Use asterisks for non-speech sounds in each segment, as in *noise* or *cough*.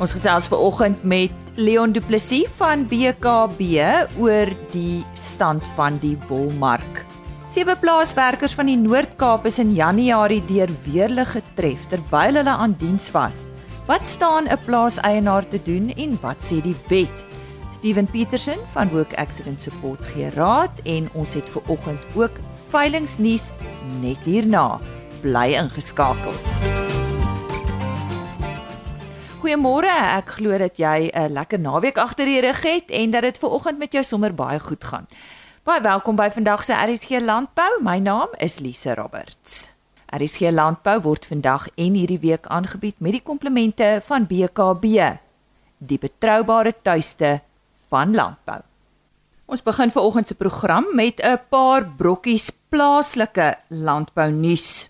Ons gesels ver oggend met Leon Du Plessis van BKB oor die stand van die wolmark. Sewe plaaswerkers van die Noord-Kaap is in Januarie deur weerlig getref terwyl hulle aan diens was. Wat staan 'n plaaseienaar te doen en wat sê die wet? Steven Petersen van Work Accident Support gee raad en ons het ver oggend ook veilingsnuus net hierna. Bly ingeskakel. Goeiemôre. Ek glo dat jy 'n lekker naweek agter die rug het en dat dit ver oggend met jou sommer baie goed gaan. Baie welkom by vandag se RSG Landbou. My naam is Lise Roberts. RSG Landbou word vandag en hierdie week aangebied met die komplemente van BKB, die betroubare tuiste van landbou. Ons begin ver oggend se program met 'n paar brokkies plaaslike landbou nuus.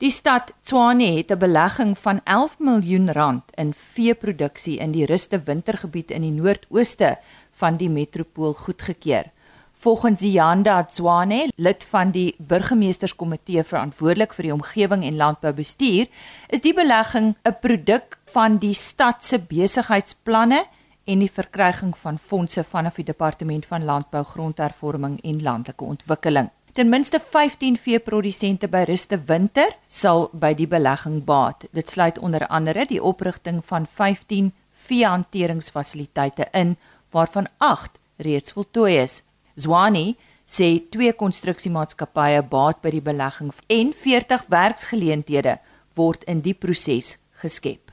Die stad Tshwane het 'n belegging van 11 miljoen rand in veeproduksie in die ruste wintergebied in die noordooste van die metropool goedgekeur. Volgens Yanda Tshwane, lid van die burgemeesterskomitee verantwoordelik vir die omgewing en landboubestuur, is die belegging 'n produk van die stad se besigheidsplanne en die verkryging van fondse vanaf die departement van landbou, grondhervorming en landelike ontwikkeling. Ten minste 15 veeprodusente by Ruste Winter sal by die belegging baat. Dit sluit onder andere die oprigting van 15 veehanteringsfasiliteite in waarvan 8 reeds voltooi is. Zwani sê twee konstruksiemaatskappye baat by die belegging en 40 werksgeleenthede word in die proses geskep.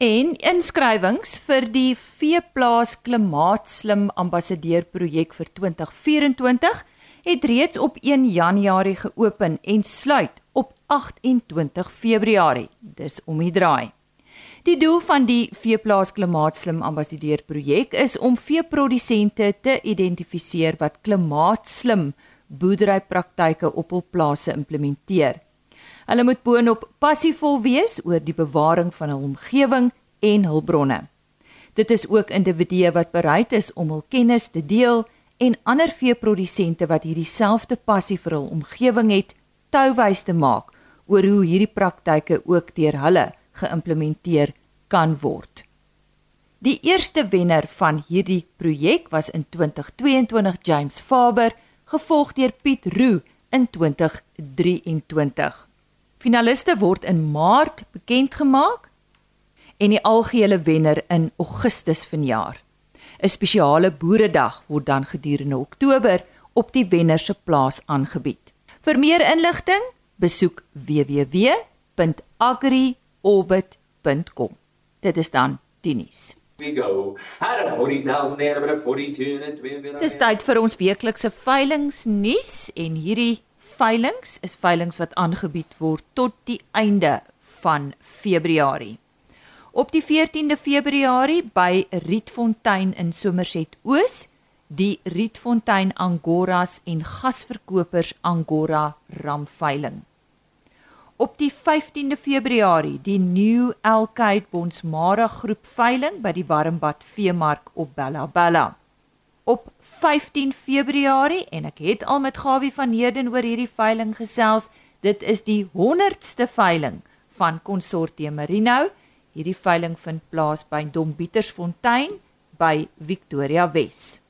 En inskrywings vir die Veeplaas Klimaatslim Ambassadeur projek vir 2024 het reeds op 1 Januarie geopen en sluit op 28 Februarie. Dis om die draai. Die doel van die Veeplaas Klimaatslim Ambassadeur projek is om veeprodusente te identifiseer wat klimaatslim boerderypraktyke op hul plase implementeer. Hulle moet boonop passievol wees oor die bewaring van hul omgewing en hul bronne. Dit is ook individue wat bereid is om hul kennis te deel en ander veeprodusente wat hierdie selfde passie vir hul omgewing het, touwys te maak oor hoe hierdie praktyke ook deur hulle geïmplementeer kan word. Die eerste wenner van hierdie projek was in 2022 James Faber, gevolg deur Piet Roo in 2023. Finaliste word in Maart bekend gemaak en die algehele wenner in Augustus vanjaar. 'n spesiale boeredag word dan gedurende Oktober op die wenner se plaas aangebied. Vir meer inligting, besoek www.agriorbit.com. Dit is dan Tinies. We go. Had a 40,000 there but a 42 and 2 Dis tyd vir ons weeklikse veilinge nuus en hierdie veilinge is veilinge wat aangebied word tot die einde van Februarie. Op die 14de Februarie by Rietfontein in Somerset Oos, die Rietfontein Angoras en gasverkopers Angora ramveiling. Op die 15de Februarie die New Elkide Bonsmara groep veiling by die Warmbad Veemark op Bella Bella. Op 15 Februarie en ek het al met Gawie van Heerden oor hierdie veiling gesels, dit is die 100ste veiling van Consortium Merino Hierdie veiling vind plaas by Dombietersfontein by Victoria Wes.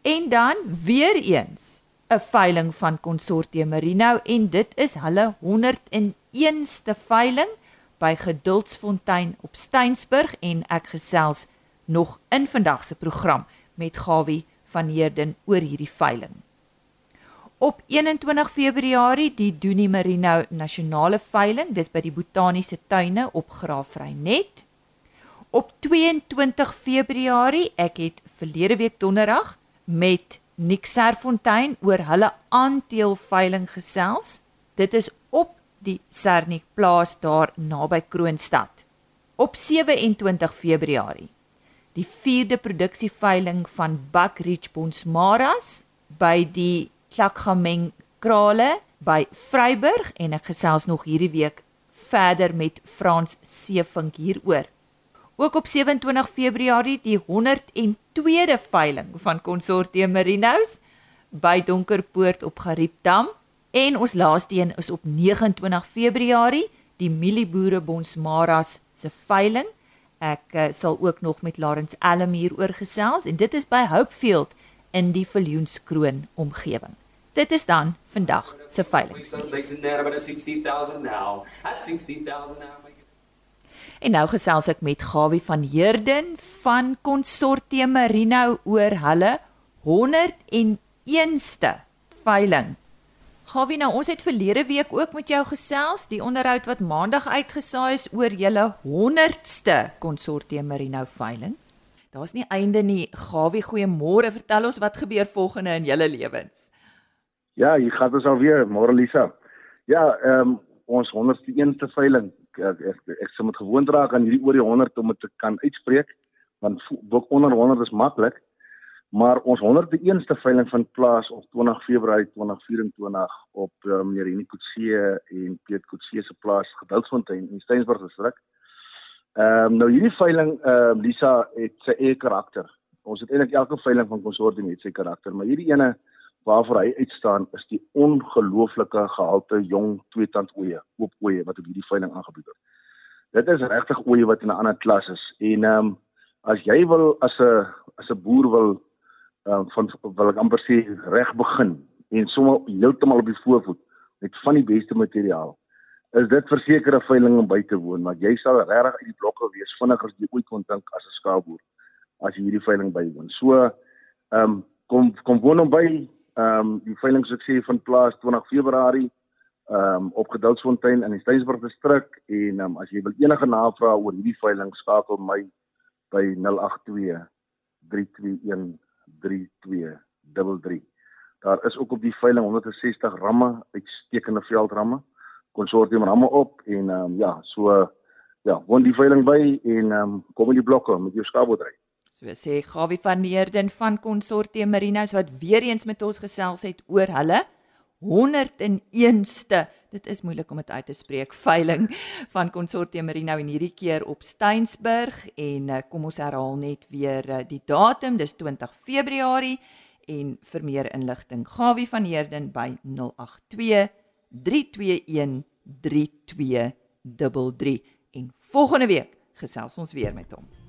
En dan weer eens 'n veiling van Consortium Merino en dit is hulle 101ste veiling by Geduldsfontein op Steensburg en ek gesels nog in vandag se program met Gawie van Heerden oor hierdie veiling. Op 21 Februarie die Doenie Merino Nasionale Veiling, dis by die Botaniese Tuine op Graafrenet. Op 22 Februarie, ek het verlede week donderdag met Nick Serfontein oor hulle aandeel veiling gesels. Dit is op die Sernik plaas daar naby Kroonstad. Op 27 Februarie die 4de produksieveiling van Buckridge Bonsmaras by die Klakgameng Krale by Vryburg en ek gesels nog hierdie week verder met Frans Seevink hieroor. Ook op 27 Februarie die 102de veiling van Consortium Marinos by Donkerpoort op Gariepdam en ons laaste een is op 29 Februarie die Mielieboere Bonsmaras se veiling. Ek uh, sal ook nog met Lawrence Allam hier oor gesels en dit is by Hopefield in die Viljoenskroon omgewing. Dit is dan vandag se veilingsnuus. En nou gesels ek met Gawie van Heerden van Consortium Merino oor hulle 101ste veiling. Gawie, nou ons het verlede week ook met jou gesels, die onderhoud wat maandag uitgesaai is oor julle 100ste Consortium Merino veiling. Daar's nie einde nie. Gawie, goeiemôre. Vertel ons wat gebeur volgende in julle lewens. Ja, hier gaan ons alweer, môre Lisa. Ja, ehm um, ons 101ste veiling. Ek ek, ek, ek sou met gewoond raak aan hierdie oor die 100 om dit te kan uitspreek, want ook onder 100 is maklik. Maar ons 101ste veiling vind plaas op 20 Februarie 2024 op uh, meneer Henie Kutse en Piet Kutse se plaas Gedoutfontein in Steensburg distrik. Ehm um, nou hierdie veiling ehm uh, Lisa het sy eie karakter. Ons het eintlik elke veiling van konsortium het sy karakter, maar hierdie ene waarvoor hy uitstaan is die ongelooflike gehalte jong tweetand oeye, oop oeye wat op hierdie veiling aangebied word. Dit is regtig oeye wat in 'n ander klas is en ehm um, as jy wil as 'n as 'n boer wil ehm uh, van wil ek amper sê reg begin en sommer heeltemal op die voorvoet met van die beste materiaal is dit verseker 'n veiling om by te woon want jy sal regtig uit die blokke wees vinniger as jy ooit kon dink as 'n skaapboer as jy hierdie veiling bywoon. So ehm um, kom kom woon hom by Ehm um, die veiling soos ek sê van plaas 20 Februarie ehm um, op Gedoutfontein in die Steensburg distrik en um, as jy wil enige navrae oor hierdie veiling skakel my by 082 321 3233. Daar is ook op die veiling 160 ramme, uitstekende veldramme, konsortium ramme op en ehm um, ja, so ja, woon die veiling by en ehm um, kom in die blokke met jou skaapboerdery. So sê Gawie van Neerden van Consortium Marinos wat weer eens met ons gesels het oor hulle 101ste. Dit is moeilik om dit uit te spreek. Veiling van Consortium Marino en hierdie keer op Steensburg en uh, kom ons herhaal net weer uh, die datum. Dis 20 Februarie en vir meer inligting Gawie van Neerden by 082 321 3233 en volgende week gesels ons weer met hom.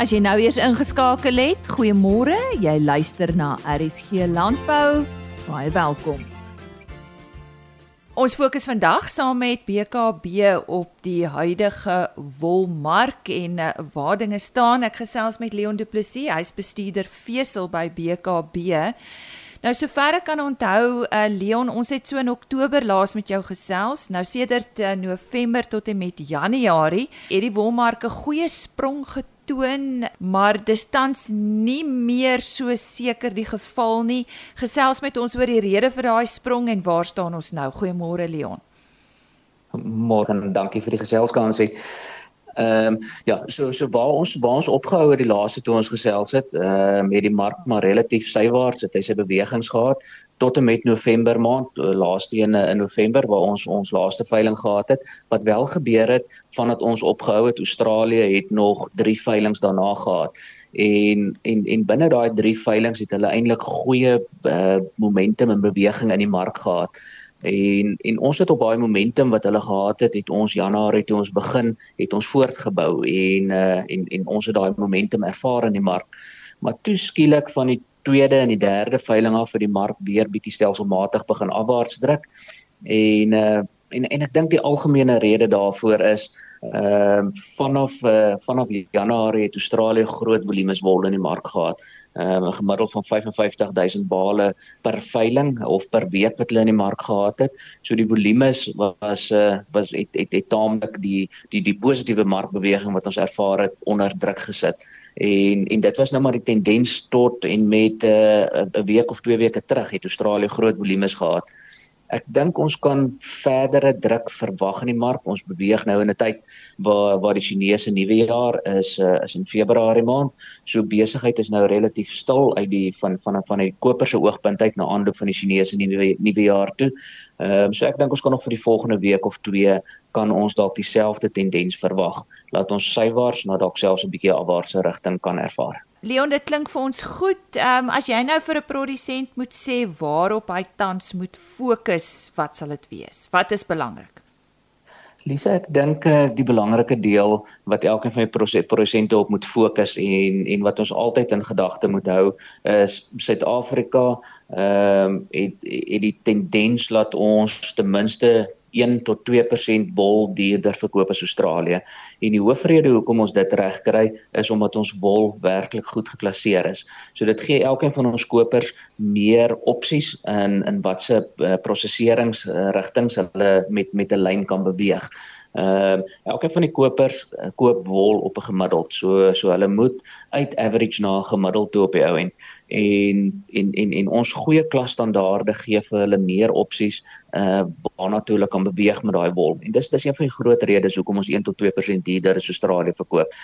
As jy nou eers ingeskakel het, goeiemôre. Jy luister na RSG Landbou. Baie welkom. Ons fokus vandag saam met BKB op die huidige wolmark en uh, waar dinge staan. Ek gesels met Leon Du Plessis, hy's bestuurder vesel by BKB. Nou sover ek kan onthou, uh, Leon, ons het so in Oktober laas met jou gesels. Nou sedert uh, November tot en met Januarie het die wolmark 'n goeie sprong getrek toon, maar dis tans nie meer so seker die geval nie. Gesels met ons oor die rede vir daai sprong en waar staan ons nou? Goeiemôre Leon. Môre dankie vir die gelskansie. Ehm um, ja, so so waar ons waar ons opgehou het die laaste toe ons gesels het, ehm uh, het die mark maar relatief sywaarts het hy sy bewegings gehad tot en met November maand, eh, laaste een in November waar ons ons laaste veiling gehad het. Wat wel gebeur het vandat ons opgehou het, Australië het nog 3 veilings daarna gehad. En en en binne daai 3 veilings het hulle eintlik goeie uh, momentum en beweging in die mark gehad en en ons het op daai momentum wat hulle gehad het, het ons Januarie toe ons begin, het ons voortgebou en uh en en ons het daai momentum ervaar in die mark. Maar toe skielik van die tweede en die derde veiling af vir die mark weer bietjie stelselmatig begin afwaarts druk. En uh en en ek dink die algemene rede daarvoor is ehm uh, vanaf uh, vanaf Januarie het Australië groot volumes wol in die mark gehad. Ehm uh, gemiddeld van 55000 bale per veiling of per week wat hulle in die mark gehad het. So die volumes was uh, was het het, het taamlik die die die positiewe markbeweging wat ons ervaar het onder druk gesit. En en dit was nou maar die tendens tot en met 'n uh, week of twee weke terug het Australië groot volumes gehad. Ek dink ons kan verdere druk verwag in die mark. Ons beweeg nou in 'n tyd waar waar die Chinese nuwe jaar is uh, is in Februarie maand. So besigheid is nou relatief stil uit die van van van die koper se oogpunt uit na aanloop van die Chinese nuwe nuwe jaar toe. Ehm um, so ek dink ons kan nog vir die volgende week of twee kan ons dalk dieselfde tendens verwag. Laat ons sywaarts na dalk selfs 'n bietjie afwaartse rigting kan ervaar. Leon, dit klink vir ons goed. Ehm um, as jy nou vir 'n produsent moet sê waarop hy tans moet fokus, wat sal dit wees? Wat is belangrik? Lisa, ek dink uh, die belangrike deel wat elkeen van die produsente op moet fokus en en wat ons altyd in gedagte moet hou is Suid-Afrika ehm um, het het die tendens laat ons ten minste 1 tot 2% wol duurder verkoop as Australië. En die hoofrede hoekom ons dit regkry is omdat ons wol werklik goed geklasseer is. So dit gee elkeen van ons kopers meer opsies in in watse uh, prosesseringsrigtings hulle met met 'n lyn kan beweeg. Ehm uh, elke van die kopers uh, koop wol op 'n gemiddeld. So so hulle moet uit average na gemiddeld toe op die ou end. En en en en ons goeie klasstandaarde gee vir hulle meer opsies uh waarna toe hulle kan beweeg met daai wol. En dis dis een van die groot redes hoekom ons 1 tot 2% duurder as Australië verkoop.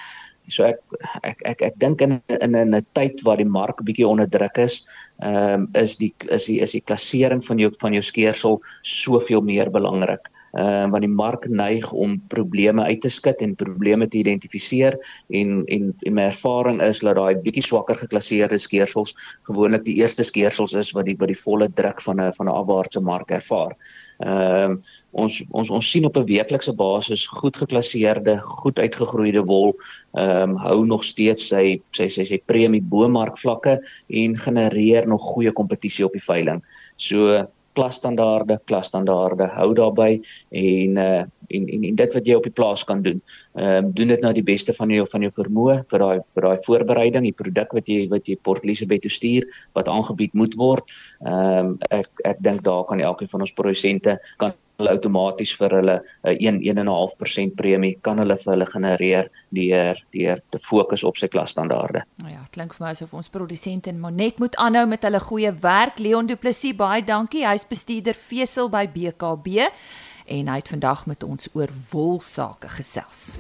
So ek ek ek ek dink in in 'n tyd waar die mark bietjie onder druk is, ehm um, is die is die is die klassering van jou van jou skeersel soveel meer belangrik uh, want die mark neig om probleme uit te skit en probleme te identifiseer en en en my ervaring is dat daai bietjie swakker geklasseerde skeersels gewoonlik die eerste skeersels is wat die wat die volle druk van 'n van 'n afwaartse mark ervaar. Ehm uh, ons ons ons sien op 'n weeklikse basis goed geklasseerde, goed uitgegroeide wol ehm um, hou nog steeds sy sy sy sy premie bo markvlakke en genereer nog goeie kompetisie op die veiling. So klasstandaarde, klasstandaarde hou daarbey en uh en, en en dit wat jy op die plaas kan doen. Ehm um, doen dit nou die beste van jou van jou vermoë vir daai vir daai voorbereiding, die produk wat jy wat jy Port Elizabeth toe stuur wat aangebied moet word. Ehm um, ek ek dink daar kan elkeen van ons produsente kan hulle outomaties vir hulle 'n 1 1.5% premie kan hulle vir hulle genereer deur deur te fokus op sy klasstandaarde. Nou ja, klink vir my asof ons produsente Monet moet aanhou met hulle goeie werk. Leon Du Plessis, baie dankie. Hy's bestuurder vesel by BKB en hy het vandag met ons oor wol sake gesels.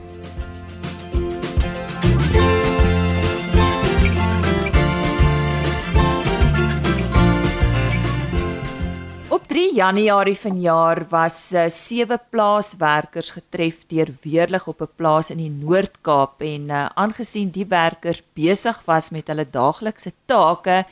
3 Januarie vanjaar was uh, sewe plaaswerkers getref deur weerlig op 'n plaas in die Noord-Kaap en uh, aangesien die werkers besig was met hulle daaglikse take,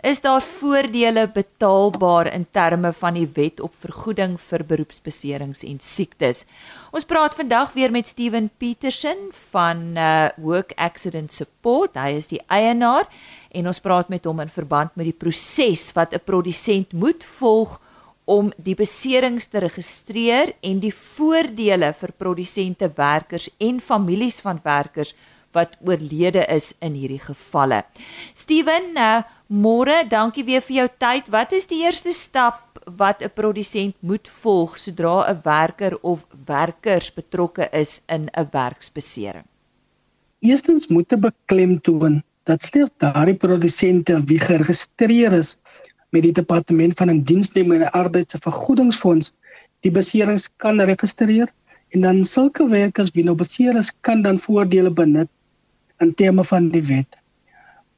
is daar voordele betaalbaar in terme van die wet op vergoeding vir beroepsbeserings en siektes. Ons praat vandag weer met Steven Petersen van uh, Work Accident Support. Hy is die eienaar en ons praat met hom in verband met die proses wat 'n produsent moet volg om die beserings te registreer en die voordele vir produsente, werkers en families van werkers wat oorlede is in hierdie gevalle. Steven, uh, môre, dankie weer vir jou tyd. Wat is die eerste stap wat 'n produsent moet volg sodra 'n werker of werkers betrokke is in 'n werksbesering? Eerstens moet 'n beklemtoon dat slegs daardie produsente wie geregistreer is met die departement van indiensneming en arbeid se vergoedingsfonds die beserings kan registreer en dan sulke werkers wie nou beseer is kan dan voordele benut in terme van die wet.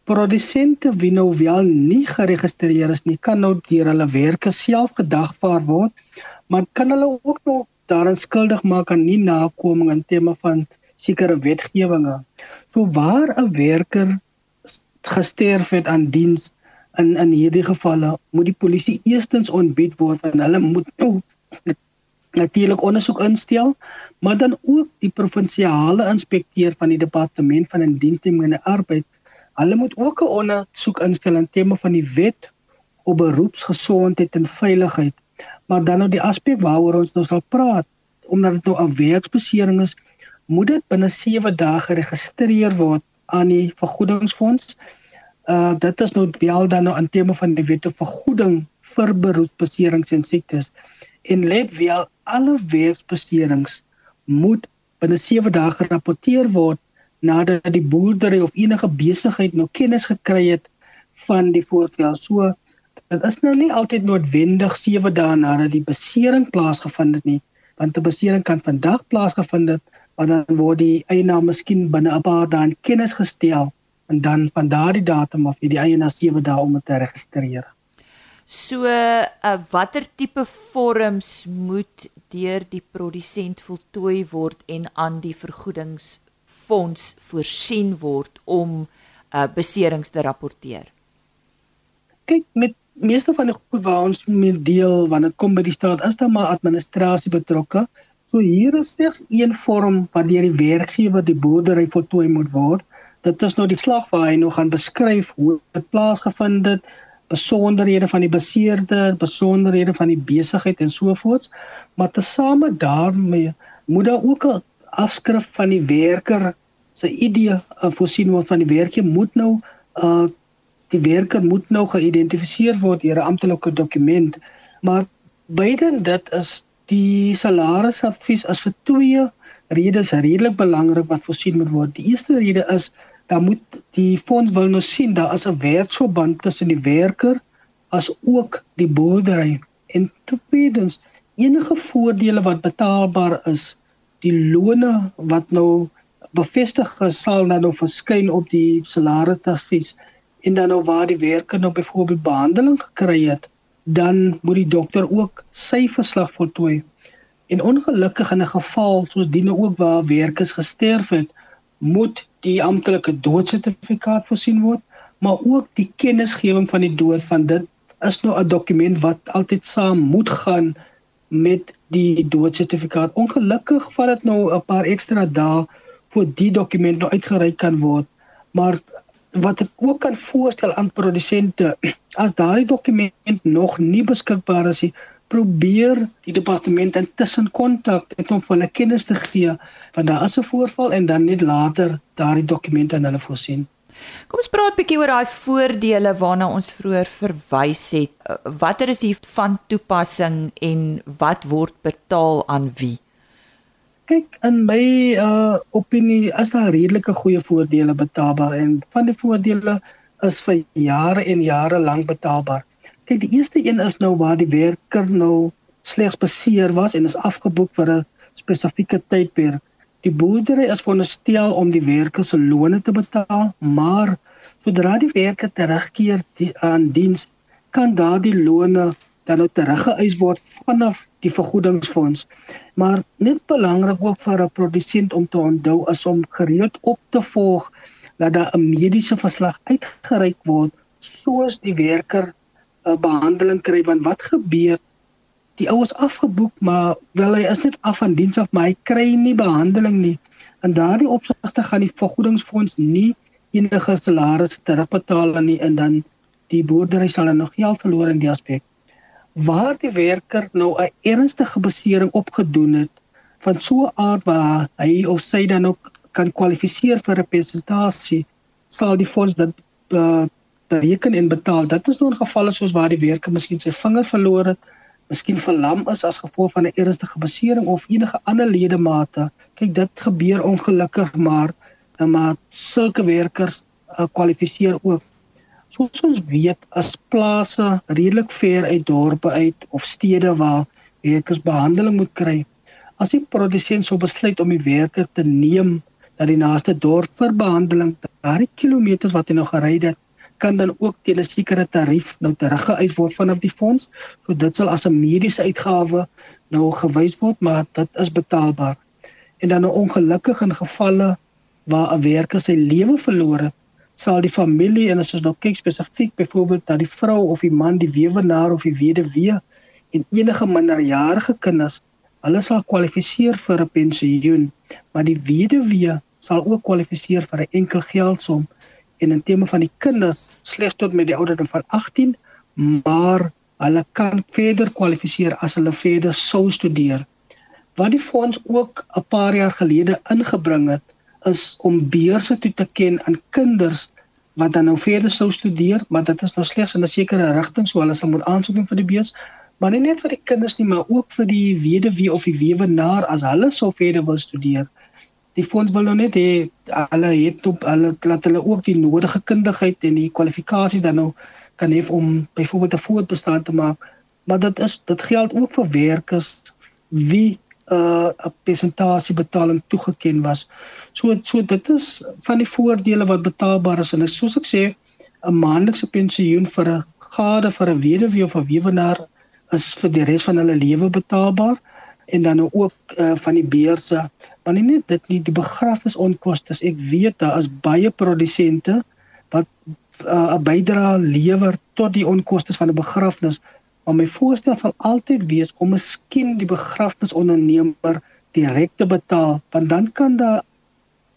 Produsente wie nou wel nie geregistreer is nie kan nou deur hulle werke self gedagvaar word, maar kan hulle ook nog daarin skuldig maak aan nie nakoming in terme van sekere wetgewinge. So waar 'n werker gesterf het aan diens in in hierdie gevalle moet die polisie eerstens ontbied word en hulle moet natuurlik ondersoek instel maar dan ook die provinsiale inspekteur van die departement van indiensneming en arbeid hulle moet ook 'n ondersoek instel in terme van die wet op beroepsgesondheid en veiligheid. Maar dan nou die aspek waaroor ons nou sal praat omdat dit nou 'n werksbesering is moet dit binne 7 dae geregistreer word aan die vergoedingsfonds uh dit is nou wel dan nou in terme van die wet op vergoeding vir beroepsbeserings en siektes en let wel alle werksbeserings moet binne 7 dae gerapporteer word nadat die boerdery of enige besigheid nou kennis gekry het van die voorval. So dit is nou nie altyd noodwendig 7 dae nadat die besering plaasgevind het nie, want 'n besering kan vandag plaasgevind het, maar dan word die eienaar miskien binne 'n paar dae kennis gestel en dan van daardie datum af het die eienaar 7 dae om dit te registreer. So, uh, watter tipe vorms moet deur die produsent voltooi word en aan die vergoedingsfonds voorsien word om uh, beserings te rapporteer? Kyk, met meeste van die goed waar ons mee deel wanneer dit kom by die staat, is daar maar administrasie betrokke So hier is slegs een vorm wat deur die werkgewer die boerdery voltooi moet word. Dit is nou die slag waar hy nog gaan beskryf hoe dit plaasgevind het, besonderhede van die beseerde, besonderhede van die besigheid en so voort. Maar tesame daarmee moet daar ook 'n afskrif van die werker se idee uh, voorsien word van die werkie moet nou uh die werker moet nou geïdentifiseer word deur 'n amptelike dokument maar beide dit is die salarisadvies as vir twee redes redelik belangrik wat voorsien moet word. Die eerste rede is dan moet die fonds wil nou sien daar is 'n werksverband tussen die werker as ook die boerdery. En tweedens enige voordele wat betaalbaar is die lone wat nou bevestig sal dan nou verskyn op die salarisadvies. En dan nou waar die werker nou byvoorbeeld behandeling gekry het, dan moet die dokter ook sy verslag voltooi. En ongelukkig in 'n geval soos die nou ook waar werkers gesterf het, moet die amptelike doodsertifikaat voorsien word, maar ook die kennisgewing van die dood van dit is nou 'n dokument wat altyd saam moet gaan met die doodsertifikaat. Ongelukkig vat dit nou 'n paar ekstra dae voor die dokument nou uitgereik kan word. Maar wat ek ook kan voorstel aan produsente *clears throat* as daai dokument nog nie beskikbaar is nie, probeer die departement intussen kontak en om hulle kennis te gee van daar is 'n voorval en dan net later daardie dokumente aan hulle voorsien. Kom ons praat 'n bietjie oor daai voordele waarna ons vroeër verwys het. Watter is hier van toepassing en wat word betaal aan wie? kyk in my uh opinie is daar redelike goeie voordele betaalbaar en van die voordele is vir jare en jare lank betaalbaar. Kyk die eerste een is nou waar die werker nou slegs beseer was en is afgeboek vir 'n spesifieke tydperk. Die boerdery is veronderstel om die werker se loone te betaal, maar sodra die werker terugkeer die, aan diens, kan daardie loone dan nou teruggeëis word vanaf die vergoedingsfonds. Maar net belangrik ook vir 'n produsent om te onthou is om gereeld op te volg dat daar 'n mediese verslag uitgereik word soos die werker uh, behandeling kry want wat gebeur die ou is afgeboek maar wel hy is net af van diens af maar hy kry nie behandeling nie. In daardie opsigte gaan die vergoedingsfonds nie enige salarisse terugbetaal nie en dan die boerdery sal nog geld verloor in die aspek waar die werker nou 'n ernstige besering opgedoen het van so 'n aard waar hy of sy dan ook kan kwalifiseer vir representasie sal die fonds dit uh, bereken en betaal. Dit is nou 'n geval soos waar die werker miskien sy vinger verloor het, miskien verlam is as gevolg van 'n ernstige besering of enige ander ledemate. Kyk, dit gebeur ongelukkig maar uh, maar sulke werkers uh, kwalifiseer ook Soos ons weet, as plase redelik ver uit dorpe uit of stede waar werkers behandeling moet kry, as die produsent sou besluit om die werker te neem na die naaste dorp vir behandeling, daardie kilometers wat hy nou gery het, kan dan ook teen 'n sekere tarief nou teruggeëis word vanaf die fonds. So dit sal as 'n mediese uitgawe nou gewys word, maar dit is betaalbaar. En dan nou ongelukkig in gevalle waar 'n werker sy lewe verloor het, sal die familie en as ons nou kyk spesifiek byvoorbeeld na die vrou of die man, die weewenaar of die weduwee en enige minderjarige kinders, hulle sal kwalifiseer vir 'n pensioen, maar die weduwee sal ook kwalifiseer vir 'n enkel geldsom en in terme van die kinders slegs tot met die ouderdom van 18, maar hulle kan verder kwalifiseer as hulle verder sou studeer. Wat die fonds ook 'n paar jaar gelede ingebring het, is om beurse toe te ken aan kinders wat dan nou verder sou studeer, maar dit is nou slegs in 'n sekere rigting, so hulle sal moet aansoek doen vir die beurs, maar nie net vir die kinders nie, maar ook vir die weduwee of die weewenaar as hulle sou verder wil studeer. Die fonds wil nou net hê hulle het op hulle laat hulle ook die nodige kundigheid en die kwalifikasies dan nou kan hê om byvoorbeeld 'n voortbestaan te maak. Maar dit is dit geld ook vir werkers wie uh, 'n persentasie betaling toegeken was. So so dit is van die voordele wat betaalbaar is en is, soos ek sê 'n maandelikse pensioen vir 'n gade vir 'n weduwee of 'n weewenaar is vir die res van hulle lewe betaalbaar en dan ook uh, van die beurse. Maar nie net dit nie, die begrafnisonkoste. Ek weet daar is baie produsente wat uh, 'n uh, bydrae lewer tot die onkoste van 'n begrafnis. Maar my voorstel sal altyd wees om miskien die begrafnisondernemer direk te betaal, want dan kan daar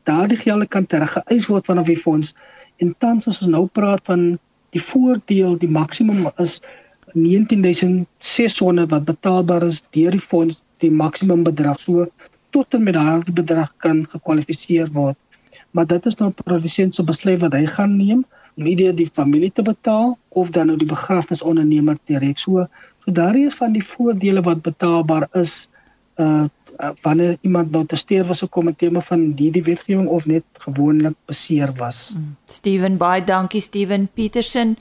daardie gelde kan teruggeëis word vanaf die fonds. En tans as ons nou praat van die voordeel, die maksimum is 19600 wat betaalbaar is deur die fonds, die maksimum bedrag so tot en met daardie bedrag kan gekwalifiseer word. Maar dit is nou produsent se besluit wat hy gaan neem om ieder die familie te betaal of dan nou die begrafnisondernemer direk. So so daar is van die voordele wat betaalbaar is uh wanneer iemand nou te sterf was gekom in terme van die die wetgewing of net gewoonlik beseer was. Mm. Steven baie dankie Steven Petersen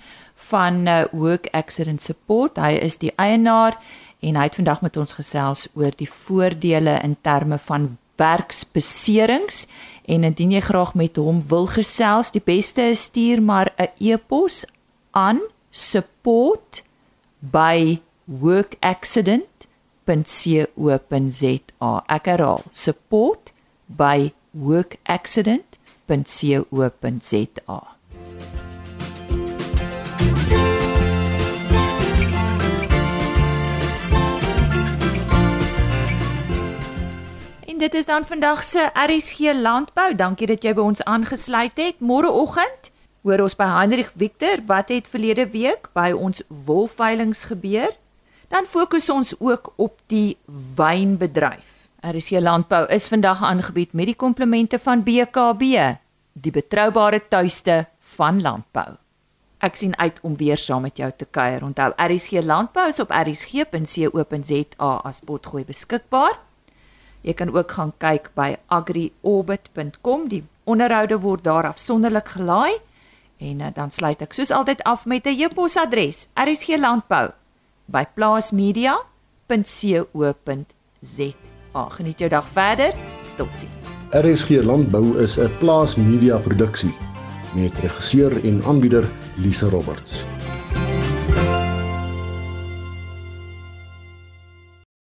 van uh, Work Accident Support. Hy is die eienaar en hy het vandag met ons gesels oor die voordele in terme van werksbeserings en indien jy graag met hom wil gesels, die beste is stuur maar 'n e-pos aan support by workaccident.co.za. Ek herhaal, support by workaccident.co.za. dit is dan vandag se RSG landbou. Dankie dat jy by ons aangesluit het. Môreoggend hoor ons by Heinrich Victor wat het verlede week by ons wolveilings gebeur. Dan fokus ons ook op die wynbedryf. RSG landbou is vandag aangebied met die komplemente van BKB, die betroubare tuiste van landbou. Ek sien uit om weer saam met jou te kuier. Onthou RSG landbou is op rsg.co.za as potgooi beskikbaar. Jy kan ook gaan kyk by agriorbit.com. Die onderhoude word daar afsonderlik gelaai. En uh, dan sluit ek soos altyd af met 'n e-posadres: rsglandbou@plaasmedia.co.za. Geniet jou dag verder. Totsiens. RSG Landbou is 'n plaasmedia produksie met regisseur en aanbieder Lise Roberts.